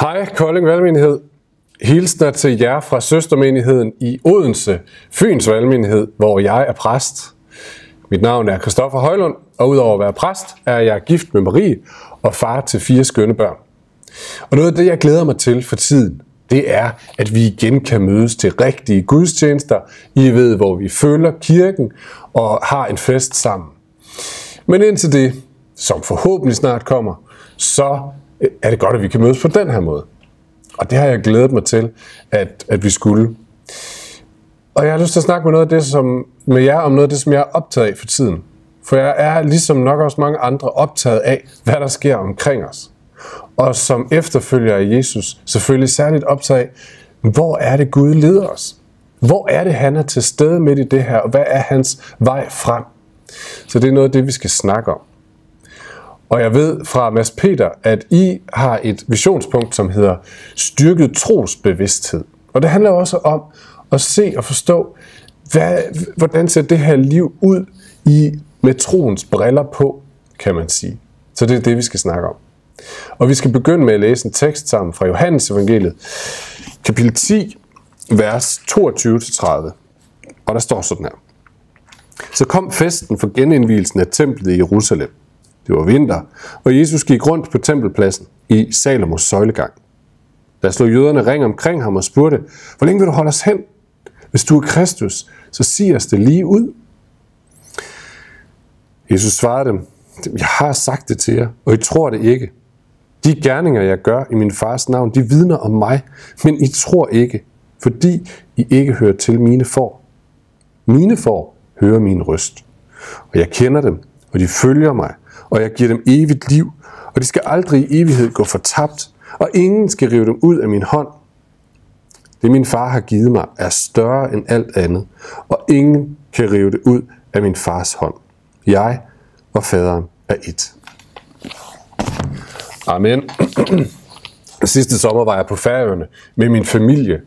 Hej, Kolding Valgmenighed. Hilsner til jer fra søstermenigheden i Odense, Fyns Valgmenighed, hvor jeg er præst. Mit navn er Christoffer Højlund, og udover at være præst, er jeg gift med Marie og far til fire skønne børn. Og noget af det, jeg glæder mig til for tiden, det er, at vi igen kan mødes til rigtige gudstjenester. I ved, hvor vi følger kirken og har en fest sammen. Men indtil det, som forhåbentlig snart kommer, så er det godt, at vi kan mødes på den her måde. Og det har jeg glædet mig til, at, at vi skulle. Og jeg har lyst til at snakke med, noget af det, som, med jer om noget af det, som jeg er optaget af for tiden. For jeg er ligesom nok også mange andre optaget af, hvad der sker omkring os. Og som efterfølger af Jesus, selvfølgelig særligt optaget af, hvor er det Gud leder os? Hvor er det, han er til stede midt i det her, og hvad er hans vej frem? Så det er noget af det, vi skal snakke om. Og jeg ved fra Mads Peter, at I har et visionspunkt, som hedder styrket trosbevidsthed. Og det handler også om at se og forstå, hvad, hvordan ser det her liv ud i med troens briller på, kan man sige. Så det er det, vi skal snakke om. Og vi skal begynde med at læse en tekst sammen fra Johannes evangeliet, kapitel 10, vers 22-30. Og der står sådan her. Så kom festen for genindvielsen af templet i Jerusalem. Det var vinter, og Jesus gik rundt på tempelpladsen i Salomos søjlegang. Der slog jøderne ring omkring ham og spurgte, hvor længe vil du holde os hen? Hvis du er Kristus, så sig os det lige ud. Jesus svarede dem, jeg har sagt det til jer, og I tror det ikke. De gerninger, jeg gør i min fars navn, de vidner om mig, men I tror ikke, fordi I ikke hører til mine får. Mine får hører min røst, og jeg kender dem, og de følger mig, og jeg giver dem evigt liv, og de skal aldrig i evighed gå fortabt, og ingen skal rive dem ud af min hånd. Det min far har givet mig er større end alt andet, og ingen kan rive det ud af min fars hånd. Jeg og faderen er et. Amen. Sidste sommer var jeg på Færøerne med min familie,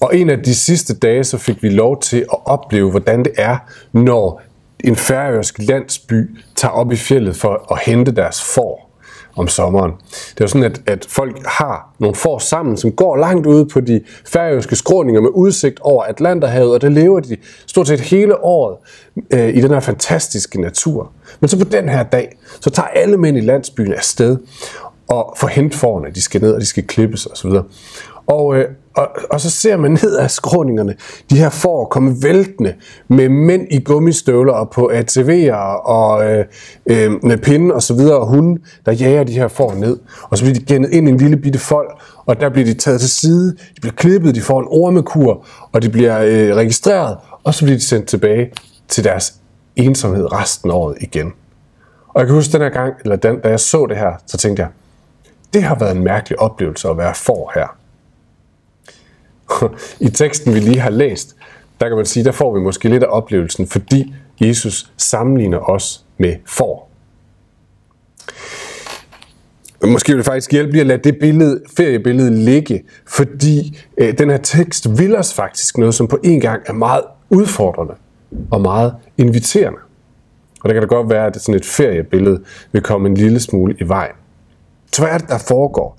og en af de sidste dage så fik vi lov til at opleve, hvordan det er, når en færøsk landsby tager op i fjellet for at hente deres får om sommeren. Det er jo sådan, at, at folk har nogle får sammen, som går langt ude på de færøske skråninger med udsigt over Atlanterhavet, og det lever de stort set hele året øh, i den her fantastiske natur. Men så på den her dag, så tager alle mænd i landsbyen afsted og får hent fårene. De skal ned, og de skal klippes osv. Og, øh, og, og så ser man ned af skråningerne, de her får komme væltende med mænd i gummistøvler og på ATV'er og øh, øh, med pinde og så videre, og hunde, der jager de her får ned. Og så bliver de gennet ind i en lille bitte fold, og der bliver de taget til side, de bliver klippet, de får en ormekur, og de bliver øh, registreret, og så bliver de sendt tilbage til deres ensomhed resten af året igen. Og jeg kan huske den her gang, eller den, da jeg så det her, så tænkte jeg, det har været en mærkelig oplevelse at være for her. I teksten, vi lige har læst, der kan man sige, der får vi måske lidt af oplevelsen, fordi Jesus sammenligner os med får. Måske vil det faktisk hjælpe lige at lade det billede, feriebillede ligge, fordi øh, den her tekst vil os faktisk noget, som på en gang er meget udfordrende og meget inviterende. Og det kan det godt være, at sådan et feriebillede vil komme en lille smule i vejen. Så hvad er det, der foregår?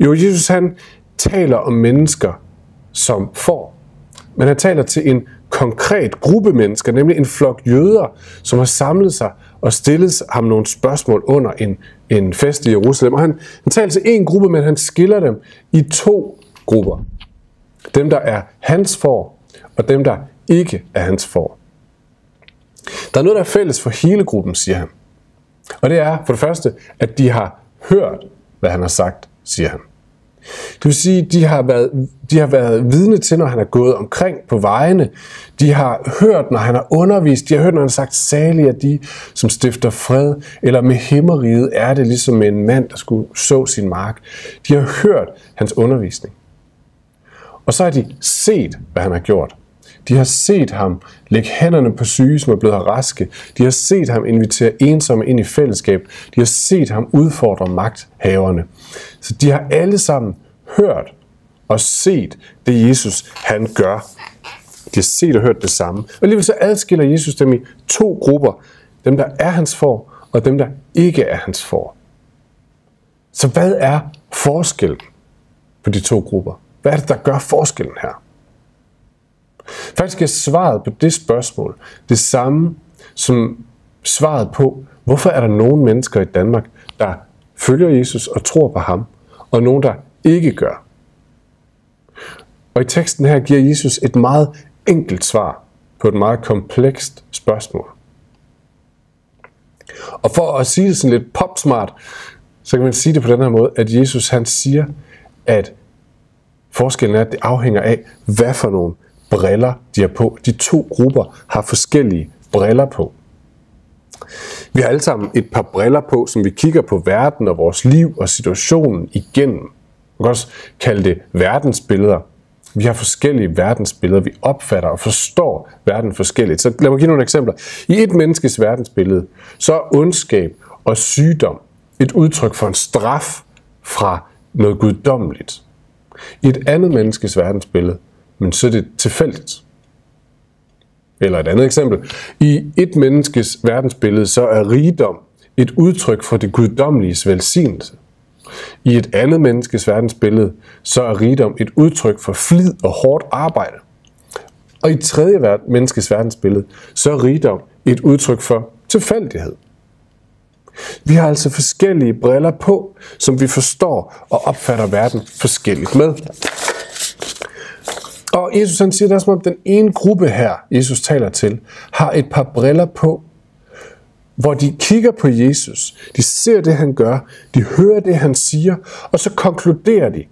Jo, Jesus han taler om mennesker, som får. Men han taler til en konkret gruppe mennesker, nemlig en flok jøder, som har samlet sig og stillet ham nogle spørgsmål under en, en fest i Jerusalem. Og han, han taler til en gruppe, men han skiller dem i to grupper. Dem, der er hans for, og dem, der ikke er hans for. Der er noget, der er fælles for hele gruppen, siger han. Og det er for det første, at de har hørt, hvad han har sagt, siger han. Det vil sige, de har været, de har været vidne til, når han er gået omkring på vejene. De har hørt, når han har undervist. De har hørt, når han har sagt, salige er de, som stifter fred. Eller med himmeriget er det ligesom med en mand, der skulle så sin mark. De har hørt hans undervisning. Og så har de set, hvad han har gjort. De har set ham lægge hænderne på syge, som er blevet raske. De har set ham invitere ensomme ind i fællesskab. De har set ham udfordre magthaverne. Så de har alle sammen hørt og set det Jesus han gør. De har set og hørt det samme. Og alligevel så adskiller Jesus dem i to grupper. Dem, der er hans for, og dem, der ikke er hans for. Så hvad er forskellen? på de to grupper? Hvad er det, der gør forskellen her? Faktisk er svaret på det spørgsmål det samme som svaret på, hvorfor er der nogle mennesker i Danmark, der følger Jesus og tror på ham, og nogen, der ikke gør. Og i teksten her giver Jesus et meget enkelt svar på et meget komplekst spørgsmål. Og for at sige det sådan lidt popsmart, så kan man sige det på den her måde, at Jesus han siger, at forskellen er, at det afhænger af, hvad for nogle briller de har på. De to grupper har forskellige briller på. Vi har alle sammen et par briller på, som vi kigger på verden og vores liv og situationen igennem. Man kan også kalde det verdensbilleder. Vi har forskellige verdensbilleder. Vi opfatter og forstår verden forskelligt. Så lad mig give nogle eksempler. I et menneskes verdensbillede, så er ondskab og sygdom et udtryk for en straf fra noget guddommeligt. I et andet menneskes verdensbillede, men så er det tilfældigt. Eller et andet eksempel. I et menneskes verdensbillede, så er rigdom et udtryk for det guddommeliges velsignelse. I et andet menneskes verdensbillede, så er rigdom et udtryk for flid og hårdt arbejde. Og i et tredje menneskes verdensbillede, så er rigdom et udtryk for tilfældighed. Vi har altså forskellige briller på, som vi forstår og opfatter verden forskelligt med. Og Jesus han siger, det er som om den ene gruppe her, Jesus taler til, har et par briller på, hvor de kigger på Jesus, de ser det, han gør, de hører det, han siger, og så konkluderer de,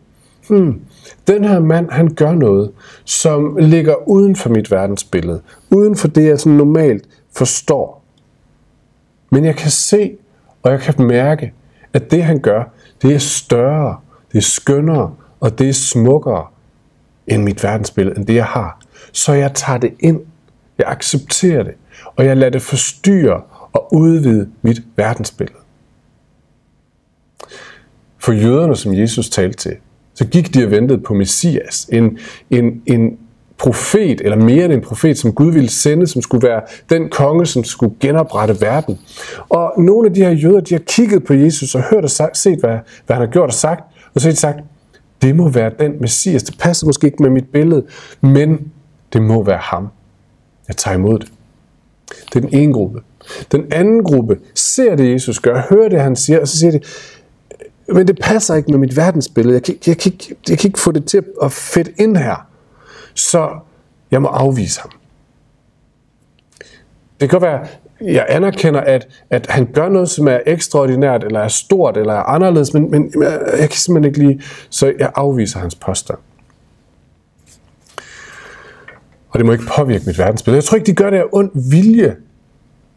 hmm, den her mand, han gør noget, som ligger uden for mit verdensbillede, uden for det, jeg sådan normalt forstår. Men jeg kan se, og jeg kan mærke, at det, han gør, det er større, det er skønnere, og det er smukkere, end mit verdensbillede, end det jeg har. Så jeg tager det ind, jeg accepterer det, og jeg lader det forstyrre og udvide mit verdensbillede. For jøderne, som Jesus talte til, så gik de og ventede på Messias, en, en, en profet, eller mere end en profet, som Gud ville sende, som skulle være den konge, som skulle genoprette verden. Og nogle af de her jøder, de har kigget på Jesus og hørt og sagt, set, hvad, hvad han har gjort og sagt, og så har de sagt, det må være den Messias. Det passer måske ikke med mit billede, men det må være ham. Jeg tager imod det. Det er den ene gruppe. Den anden gruppe ser det, Jesus gør, hører det, han siger, og så siger det, men det passer ikke med mit verdensbillede. Jeg kan, jeg, kan, jeg kan ikke få det til at fedt ind her. Så jeg må afvise ham. Det kan være, jeg anerkender, at, at han gør noget, som er ekstraordinært, eller er stort, eller er anderledes, men, men jeg kan simpelthen ikke lide, så jeg afviser hans påstand. Og det må ikke påvirke mit verdensbillede. Jeg tror ikke, de gør det af ond vilje.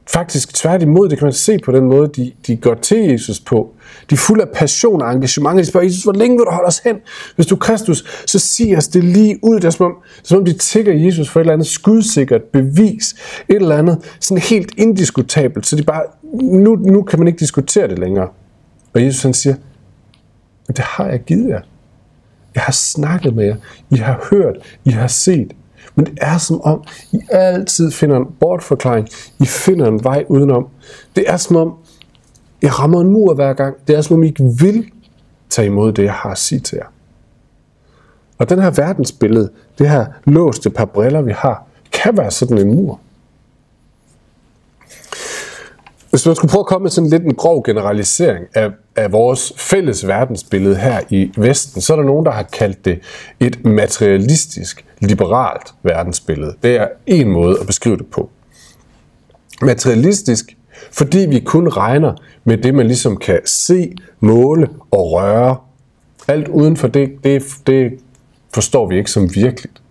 Faktisk tværtimod, det kan man se på den måde, de, de går til Jesus på. De er fuld af passion og engagement. De spørger Jesus, hvor længe vil du holde os hen? Hvis du er Kristus, så sig os det lige ud. Det er som om, det er, som om de tigger Jesus for et eller andet skudsikkert bevis. Et eller andet sådan helt indiskutabelt. Så de bare, nu, nu kan man ikke diskutere det længere. Og Jesus han siger, det har jeg givet jer. Jeg har snakket med jer. I har hørt. I har set. Men det er som om, I altid finder en bortforklaring. I finder en vej udenom. Det er som om, jeg rammer en mur hver gang. Det er som om, I ikke vil tage imod det, jeg har at sige til jer. Og den her verdensbillede, det her låste par briller, vi har, kan være sådan en mur. Hvis man skulle prøve at komme med sådan lidt en grov generalisering af, af vores fælles verdensbillede her i Vesten, så er der nogen, der har kaldt det et materialistisk, liberalt verdensbillede. Det er en måde at beskrive det på. Materialistisk, fordi vi kun regner med det, man ligesom kan se, måle og røre. Alt uden for det, det, det forstår vi ikke som virkeligt.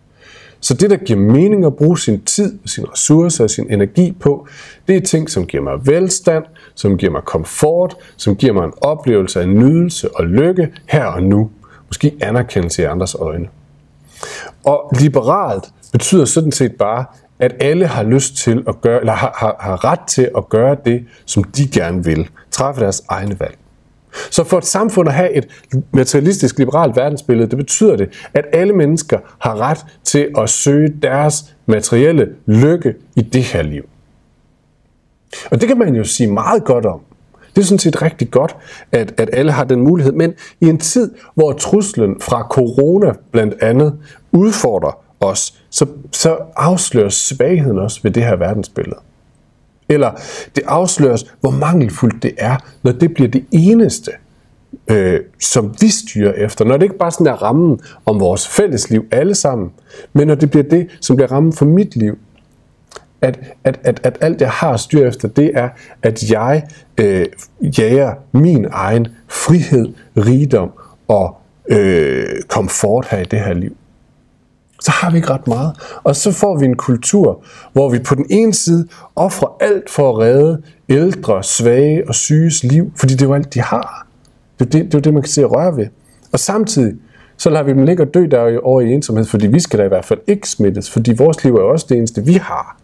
Så det, der giver mening at bruge sin tid, sin ressourcer og sin energi på, det er ting, som giver mig velstand, som giver mig komfort, som giver mig en oplevelse af nydelse og lykke her og nu. Måske anerkendelse i andres øjne. Og liberalt betyder sådan set bare, at alle har lyst til at gøre, eller har, har, har ret til at gøre det, som de gerne vil. Træffe deres egne valg. Så for et samfund at have et materialistisk liberalt verdensbillede, det betyder det, at alle mennesker har ret til at søge deres materielle lykke i det her liv. Og det kan man jo sige meget godt om. Det er sådan set rigtig godt, at, at alle har den mulighed, men i en tid, hvor truslen fra corona blandt andet udfordrer os, så, så afsløres svagheden også ved det her verdensbillede. Eller det afsløres, hvor mangelfuldt det er, når det bliver det eneste, øh, som vi styrer efter. Når det ikke bare sådan er rammen om vores fælles liv alle sammen, men når det bliver det, som bliver rammen for mit liv. At, at, at, at alt jeg har styr efter, det er, at jeg øh, jager min egen frihed, rigdom og øh, komfort her i det her liv så har vi ikke ret meget. Og så får vi en kultur, hvor vi på den ene side offrer alt for at redde ældre, svage og syges liv, fordi det er jo alt, de har. Det er det, det, er det man kan se og røre ved. Og samtidig, så lader vi dem ligge og dø der over i ensomhed, fordi vi skal da i hvert fald ikke smittes, fordi vores liv er også det eneste, vi har.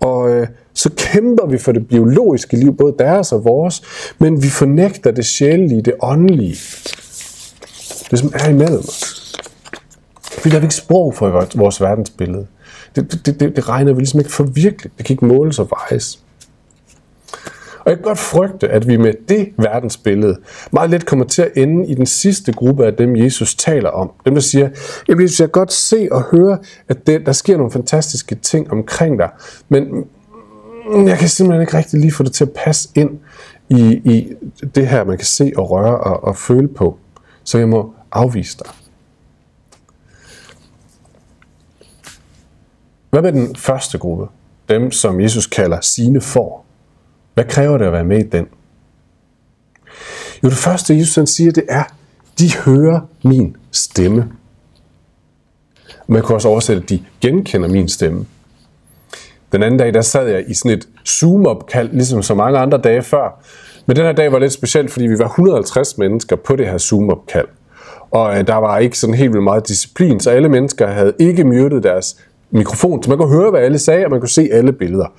Og øh, så kæmper vi for det biologiske liv, både deres og vores, men vi fornægter det sjælelige, det åndelige. Det, som er imellem os. Fordi der er ikke sprog for vores verdensbillede. Det, det, det, det regner vi ligesom ikke for virkeligt. Det kan ikke måles og vejes. Og jeg kan godt frygte, at vi med det verdensbillede meget let kommer til at ende i den sidste gruppe af dem, Jesus taler om. Dem, der siger, jeg vil godt se og høre, at det, der sker nogle fantastiske ting omkring dig, men jeg kan simpelthen ikke rigtig lige få det til at passe ind i, i det her, man kan se og røre og, og føle på. Så jeg må afvise dig. Hvad med den første gruppe? Dem, som Jesus kalder sine får. Hvad kræver det at være med i den? Jo, det første, Jesus han siger, det er, de hører min stemme. Man kan også oversætte, at de genkender min stemme. Den anden dag, der sad jeg i sådan et Zoom-opkald, ligesom så mange andre dage før. Men den her dag var lidt speciel, fordi vi var 150 mennesker på det her Zoom-opkald. Og øh, der var ikke sådan helt vildt meget disciplin, så alle mennesker havde ikke myrdet deres mikrofon, så man kunne høre, hvad alle sagde, og man kunne se alle billeder.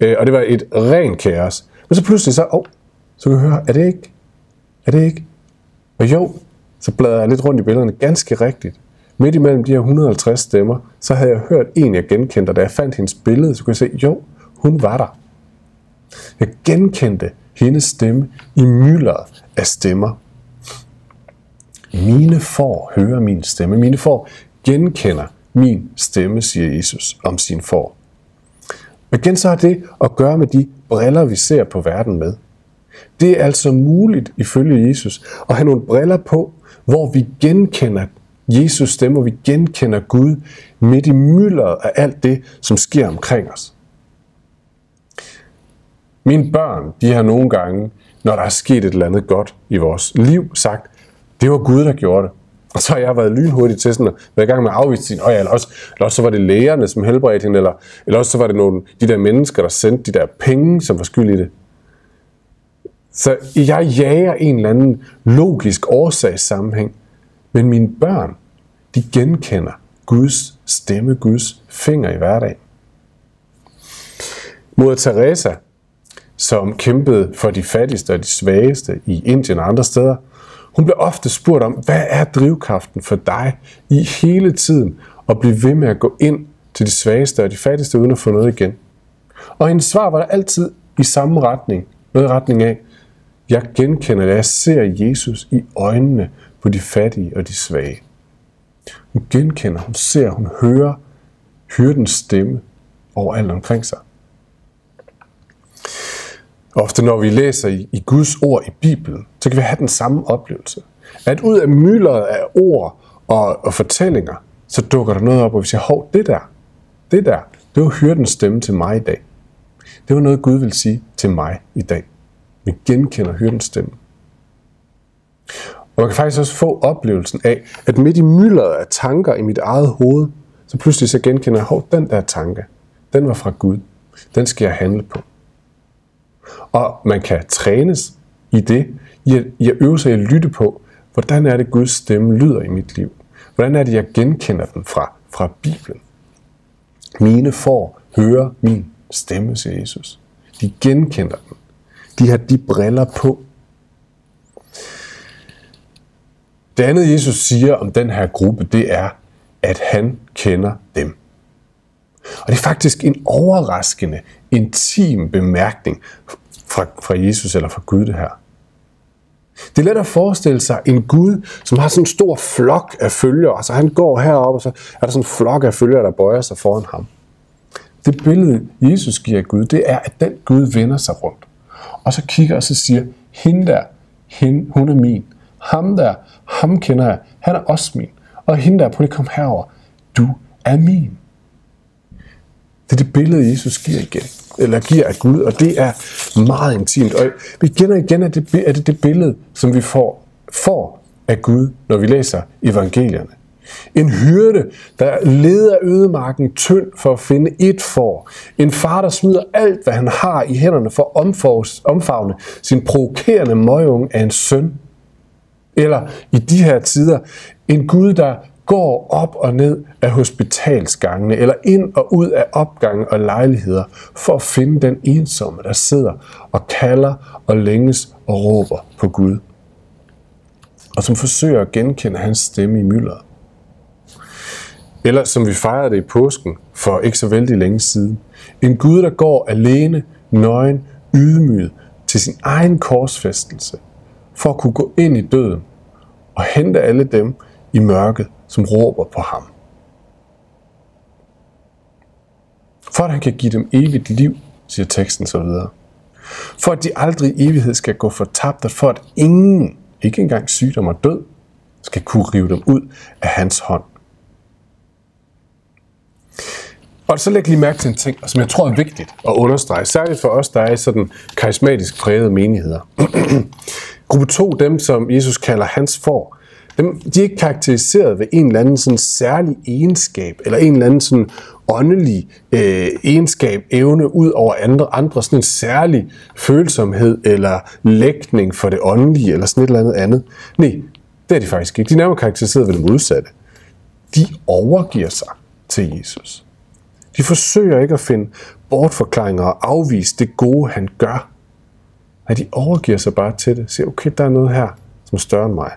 Øh, og det var et rent kaos. Men så pludselig så, oh, så kan jeg høre, er det ikke? Er det ikke? Og jo, så bladrede jeg lidt rundt i billederne, ganske rigtigt. Midt imellem de her 150 stemmer, så havde jeg hørt en, jeg genkendte, og da jeg fandt hendes billede, så kunne jeg se, jo, hun var der. Jeg genkendte hendes stemme i myldret af stemmer. Mine får hører min stemme. Mine får genkender min stemme, siger Jesus om sin for. Og igen så har det at gøre med de briller, vi ser på verden med. Det er altså muligt, ifølge Jesus, at have nogle briller på, hvor vi genkender Jesus stemme, hvor vi genkender Gud midt i myldret af alt det, som sker omkring os. Mine børn, de har nogle gange, når der er sket et eller andet godt i vores liv, sagt, det var Gud, der gjorde det. Og så har jeg været lynhurtig til sådan at være i gang med at afvise sin, oh ja, eller, også, eller også så var det lægerne, som helbredte hende, eller, eller også så var det nogle de der mennesker, der sendte de der penge, som var skyld i det. Så jeg jager en eller anden logisk årsagssammenhæng, men mine børn, de genkender Guds stemme, Guds finger i hverdagen. Moder Teresa, som kæmpede for de fattigste og de svageste i Indien og andre steder, hun bliver ofte spurgt om, hvad er drivkraften for dig i hele tiden at blive ved med at gå ind til de svageste og de fattigste uden at få noget igen? Og hendes svar var der altid i samme retning. Noget i retning af, jeg genkender det, jeg ser Jesus i øjnene på de fattige og de svage. Hun genkender, hun ser, hun hører hyrdens stemme overalt omkring sig. Ofte når vi læser i, i Guds ord i Bibelen, så kan vi have den samme oplevelse. At ud af myldret af ord og, og fortællinger, så dukker der noget op, og vi siger, hov, det der, det der, det var hyrdens stemme til mig i dag. Det var noget, Gud vil sige til mig i dag. Vi genkender hyrdens stemme. Og man kan faktisk også få oplevelsen af, at midt i myldret af tanker i mit eget hoved, så pludselig så genkender jeg, hov, den der tanke, den var fra Gud. Den skal jeg handle på. Og man kan trænes i det, i at, i at øve sig at lytte på, hvordan er det Guds stemme lyder i mit liv? Hvordan er det, jeg genkender den fra, fra Bibelen? Mine får høre min stemme, siger Jesus. De genkender den. De har de briller på. Det andet, Jesus siger om den her gruppe, det er, at han kender dem. Og det er faktisk en overraskende, intim bemærkning fra, fra Jesus eller fra Gud det her. Det er let at forestille sig en Gud, som har sådan en stor flok af følgere. Altså han går herop, og så er der sådan en flok af følgere, der bøjer sig foran ham. Det billede, Jesus giver Gud, det er, at den Gud vender sig rundt. Og så kigger og så siger, hende der, hende, hun er min. Ham der, ham kender jeg, han er også min. Og hende der, prøv lige kom herover. Du er min. Det er det billede, Jesus giver igen, eller giver af Gud, og det er meget intimt. Og igen og igen er det er det, det billede, som vi får, får af Gud, når vi læser evangelierne. En hyrde, der leder ødemarken tynd for at finde et får. En far, der smider alt, hvad han har i hænderne for at omfavne sin provokerende møgung af en søn. Eller i de her tider, en Gud, der går op og ned af hospitalsgangene, eller ind og ud af opgange og lejligheder, for at finde den ensomme, der sidder og kalder og længes og råber på Gud. Og som forsøger at genkende hans stemme i myldret. Eller som vi fejrede det i påsken for ikke så vældig længe siden. En Gud, der går alene, nøgen, ydmyget til sin egen korsfæstelse, for at kunne gå ind i døden og hente alle dem i mørket, som råber på ham. For at han kan give dem evigt liv, siger teksten så videre. For at de aldrig i evighed skal gå fortabt, og for at ingen, ikke engang sygdom og død, skal kunne rive dem ud af hans hånd. Og så læg lige mærke til en ting, som jeg tror er vigtigt at understrege, særligt for os, der er i sådan karismatisk prægede menigheder. Gruppe 2, dem som Jesus kalder hans for, dem, de er ikke karakteriseret ved en eller anden sådan særlig egenskab, eller en eller anden sådan åndelig øh, egenskab, evne ud over andre, andre sådan en særlig følsomhed eller lægning for det åndelige, eller sådan et eller andet andet. Nej, det er de faktisk ikke. De er nærmere karakteriseret ved det modsatte. De overgiver sig til Jesus. De forsøger ikke at finde bortforklaringer og afvise det gode, han gør. Nej, de overgiver sig bare til det. Siger, okay, der er noget her, som er større end mig.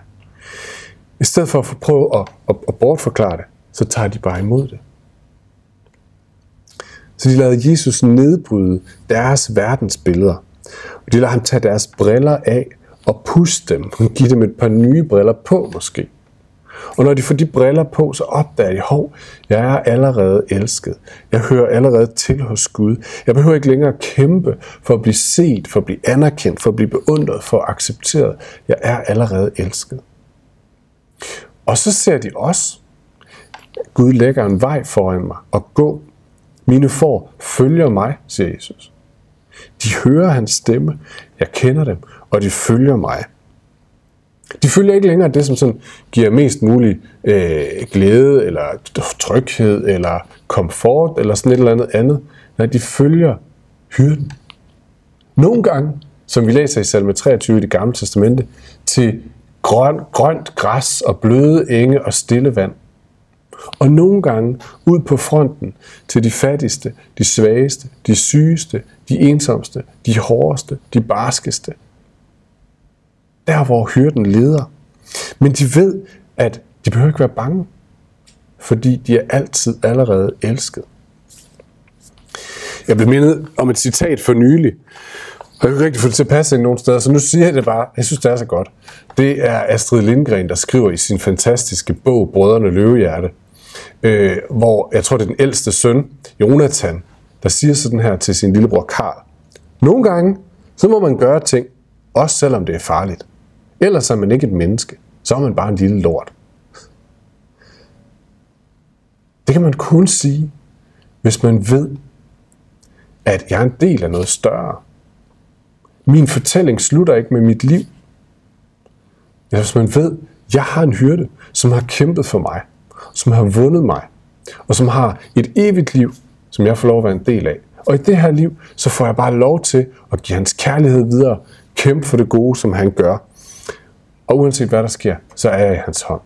I stedet for at prøve at, at, at bortforklare det, så tager de bare imod det. Så de lader Jesus nedbryde deres verdensbilleder. Og de lader ham tage deres briller af og puste dem. Og give dem et par nye briller på måske. Og når de får de briller på, så opdager de, hov, jeg er allerede elsket. Jeg hører allerede til hos Gud. Jeg behøver ikke længere kæmpe for at blive set, for at blive anerkendt, for at blive beundret, for at accepteret. Jeg er allerede elsket. Og så ser de også, Gud lægger en vej foran mig og gå. Mine får følger mig, siger Jesus. De hører hans stemme, jeg kender dem, og de følger mig. De følger ikke længere det, som sådan giver mest mulig øh, glæde, eller tryghed, eller komfort, eller sådan et eller andet andet. Nej, de følger hyrden. Nogle gange, som vi læser i salme 23 i det gamle testamente, til grøn, grønt græs og bløde enge og stille vand. Og nogle gange ud på fronten til de fattigste, de svageste, de sygeste, de ensomste, de hårdeste, de barskeste. Der hvor hyrden leder. Men de ved, at de behøver ikke være bange, fordi de er altid allerede elsket. Jeg blev mindet om et citat for nylig, og jeg kan rigtig få det til at passe ind nogen steder, så nu siger jeg det bare. Jeg synes, det er så godt. Det er Astrid Lindgren, der skriver i sin fantastiske bog Brødrene Løvehjerte, øh, hvor jeg tror, det er den ældste søn, Jonathan, der siger sådan her til sin lillebror Karl. Nogle gange, så må man gøre ting, også selvom det er farligt. Ellers er man ikke et menneske. Så er man bare en lille lort. Det kan man kun sige, hvis man ved, at jeg er en del af noget større. Min fortælling slutter ikke med mit liv. Ja, hvis man ved, jeg har en hyrde, som har kæmpet for mig, som har vundet mig, og som har et evigt liv, som jeg får lov at være en del af. Og i det her liv, så får jeg bare lov til at give hans kærlighed videre, kæmpe for det gode, som han gør. Og uanset hvad der sker, så er jeg i hans hånd.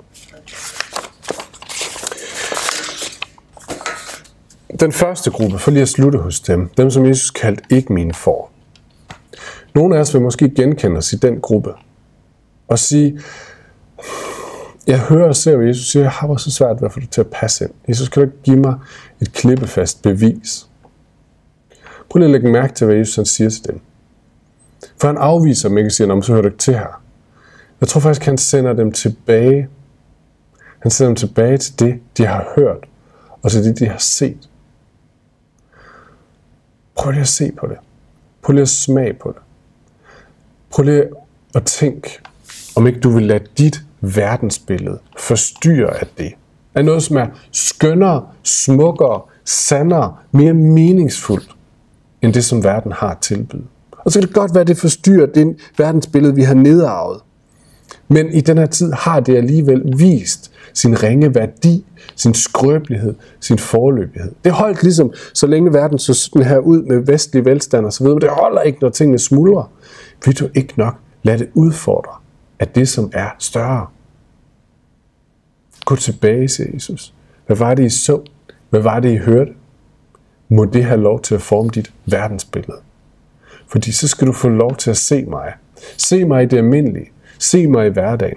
Den første gruppe, for lige at slutte hos dem, dem som Jesus kaldte ikke mine for. Nogle af os vil måske genkende os i den gruppe og sige, jeg hører og ser, hvad Jesus siger, jeg har så svært ved at få det til at passe ind. Jesus, kan du ikke give mig et klippefast bevis? Prøv lige at lægge mærke til, hvad Jesus han siger til dem. For han afviser dem ikke og siger, så hører du ikke til her. Jeg tror faktisk, han sender dem tilbage. Han sender dem tilbage til det, de har hørt, og til det, de har set. Prøv lige at se på det. Prøv lige at smage på det. Prøv lige at tænke, om ikke du vil lade dit verdensbillede forstyrre af det. Af noget, som er skønnere, smukkere, sandere, mere meningsfuldt, end det, som verden har tilbyde. Og så kan det godt være, at det forstyrrer det verdensbillede, vi har nedarvet. Men i den her tid har det alligevel vist sin ringe værdi, sin skrøbelighed, sin forløbighed. Det holdt ligesom, så længe verden så sådan her ud med vestlig velstand og så videre, men det holder ikke, når tingene smuldrer. Vil du ikke nok lade det udfordre af det, som er større? Gå tilbage, siger Jesus. Hvad var det, I så? Hvad var det, I hørte? Må det have lov til at forme dit verdensbillede. Fordi så skal du få lov til at se mig. Se mig i det almindelige. Se mig i hverdagen.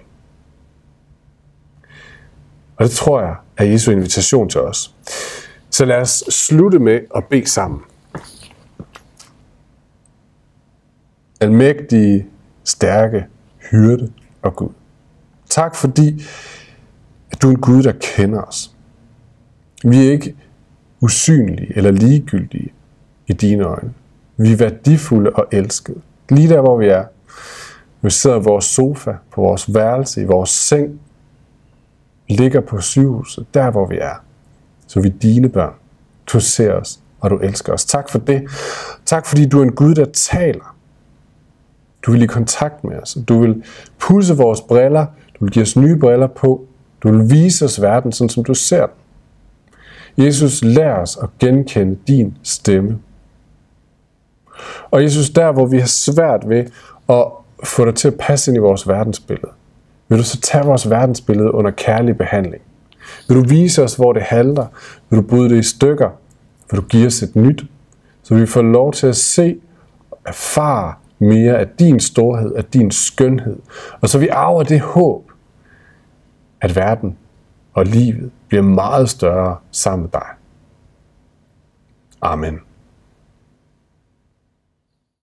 Og det tror jeg er Jesu invitation til os. Så lad os slutte med at bede sammen. Almægtige, stærke hyrde og Gud. Tak fordi, at du er en Gud, der kender os. Vi er ikke usynlige eller ligegyldige i dine øjne. Vi er værdifulde og elskede. Lige der, hvor vi er. Vi sidder i vores sofa, på vores værelse, i vores seng, ligger på sygehuset, der hvor vi er. Så vi er dine børn. Du ser os, og du elsker os. Tak for det. Tak fordi du er en Gud, der taler. Du vil i kontakt med os. Du vil pulse vores briller. Du vil give os nye briller på. Du vil vise os verden, sådan som du ser den. Jesus, lær os at genkende din stemme. Og Jesus, der hvor vi har svært ved at få dig til at passe ind i vores verdensbillede, vil du så tage vores verdensbillede under kærlig behandling? Vil du vise os, hvor det halter? Vil du bryde det i stykker? Vil du give os et nyt? Så vi får lov til at se og erfare mere af din storhed, af din skønhed. Og så vi arver det håb, at verden og livet bliver meget større sammen med dig. Amen.